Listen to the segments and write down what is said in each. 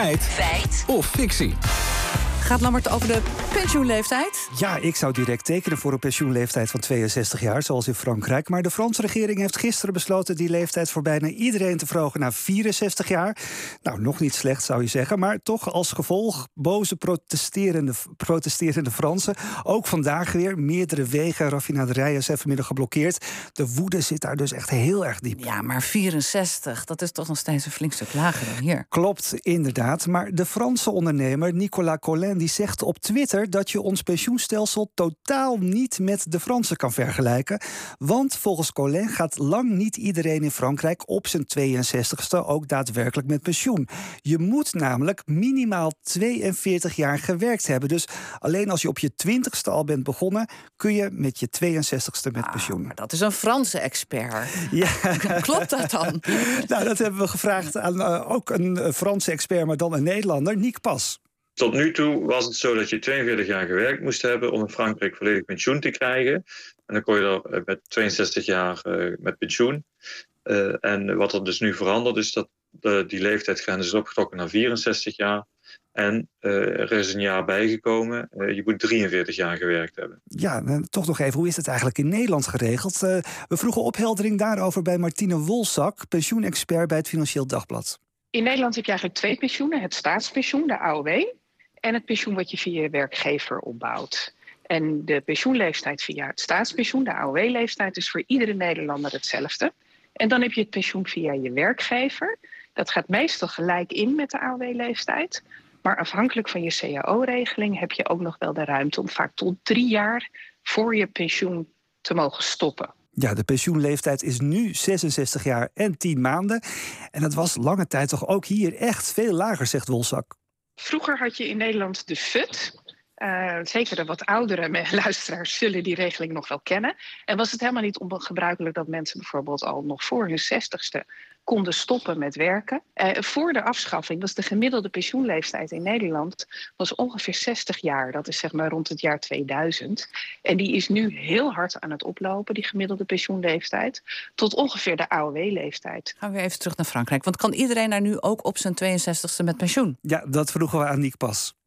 Feit. Feit. Of fictie. Gaat Lammert over de pensioenleeftijd? Ja, ik zou direct tekenen voor een pensioenleeftijd van 62 jaar, zoals in Frankrijk. Maar de Franse regering heeft gisteren besloten die leeftijd voor bijna iedereen te verhogen naar 64 jaar. Nou, nog niet slecht zou je zeggen, maar toch als gevolg boze protesterende, protesterende Fransen. Ook vandaag weer meerdere wegen en raffinaderijen zijn vanmiddag geblokkeerd. De woede zit daar dus echt heel erg diep. Ja, maar 64, dat is toch nog steeds een flink stuk lager dan hier. Klopt, inderdaad. Maar de Franse ondernemer Nicolas Collin die zegt op Twitter dat je ons pensioenstelsel totaal niet met de Franse kan vergelijken. Want volgens Collin gaat lang niet iedereen in Frankrijk op zijn 62ste ook daadwerkelijk met pensioen. Je moet namelijk minimaal 42 jaar gewerkt hebben. Dus alleen als je op je 20ste al bent begonnen, kun je met je 62ste met Ah, pensioen. maar dat is een Franse expert. Ja. Klopt dat dan? Nou, dat hebben we gevraagd aan eh, ook een eh, Franse expert, maar dan een Nederlander, Niek Pas. Tot nu toe was het zo dat je 42 jaar gewerkt moest hebben om in Frankrijk volledig pensioen te krijgen. En dan kon je er eh, met 62 jaar eh, met pensioen. Eh, en wat er dus nu verandert is dat die leeftijdsgrens is opgetrokken naar 64 jaar. En eh, er is een jaar bijgekomen. Eh, je moet 43 jaar gewerkt hebben. Ja, toch nog even, hoe is het eigenlijk in Nederland geregeld? We vroegen opheldering daarover bij Martine Wolzak, pensioenexpert bij het Financieel Dagblad. In Nederland heb je eigenlijk twee pensioenen: het staatspensioen, de AOW, en het pensioen wat je via je werkgever opbouwt. En de pensioenleeftijd via het staatspensioen, de AOW-leeftijd, is voor iedere Nederlander hetzelfde. En dan heb je het pensioen via je werkgever. Dat gaat meestal gelijk in met de AOW-leeftijd. Maar afhankelijk van je CAO-regeling heb je ook nog wel de ruimte om vaak tot drie jaar voor je pensioen te mogen stoppen. Ja, de pensioenleeftijd is nu 66 jaar en 10 maanden. En dat was lange tijd toch ook hier echt veel lager, zegt Wolzak. Vroeger had je in Nederland de FUT. Uh, zeker de wat oudere luisteraars zullen die regeling nog wel kennen. En was het helemaal niet ongebruikelijk dat mensen bijvoorbeeld al nog voor hun zestigste konden stoppen met werken. Uh, voor de afschaffing was de gemiddelde pensioenleeftijd in Nederland was ongeveer 60 jaar. Dat is zeg maar rond het jaar 2000. En die is nu heel hard aan het oplopen, die gemiddelde pensioenleeftijd, tot ongeveer de AOW-leeftijd. Gaan we even terug naar Frankrijk. Want kan iedereen daar nu ook op zijn 62ste met pensioen? Ja, dat vroegen we aan Niek Pas.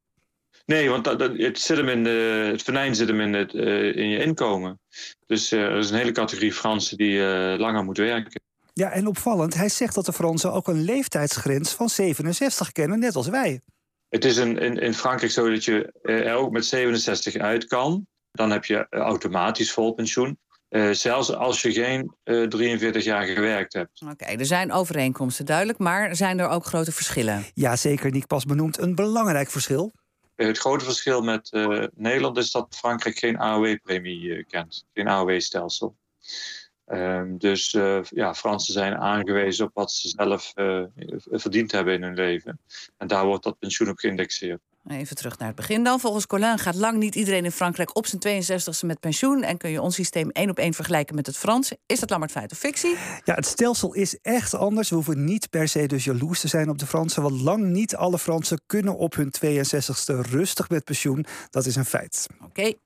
Nee, want dat, dat, het, zit hem in de, het venijn zit hem in, het, uh, in je inkomen. Dus uh, er is een hele categorie Fransen die uh, langer moet werken. Ja, en opvallend, hij zegt dat de Fransen ook een leeftijdsgrens van 67 kennen, net als wij. Het is in, in, in Frankrijk zo dat je er ook met 67 uit kan. Dan heb je automatisch vol pensioen. Uh, zelfs als je geen uh, 43 jaar gewerkt hebt. Oké, okay, er zijn overeenkomsten duidelijk, maar zijn er ook grote verschillen? Ja, zeker. Nick Pas benoemt een belangrijk verschil. Het grote verschil met uh, Nederland is dat Frankrijk geen AOW-premie kent, geen AOW-stelsel. Um, dus ja, Fransen zijn aangewezen op wat ze zelf verdiend hebben in hun leven. En daar wordt dat pensioen op geïndexeerd. Even terug naar het begin dan. Volgens Collin gaat lang niet iedereen in Frankrijk op zijn 62e met pensioen. En kun je ons systeem één op één vergelijken met het Frans. Is dat Lammert feit of fictie? Ja, het stelsel is echt anders. We hoeven niet per se dus jaloers te zijn op de Fransen. Want lang niet alle Fransen kunnen op hun 62e rustig met pensioen. Dat is een feit. Oké. Okay.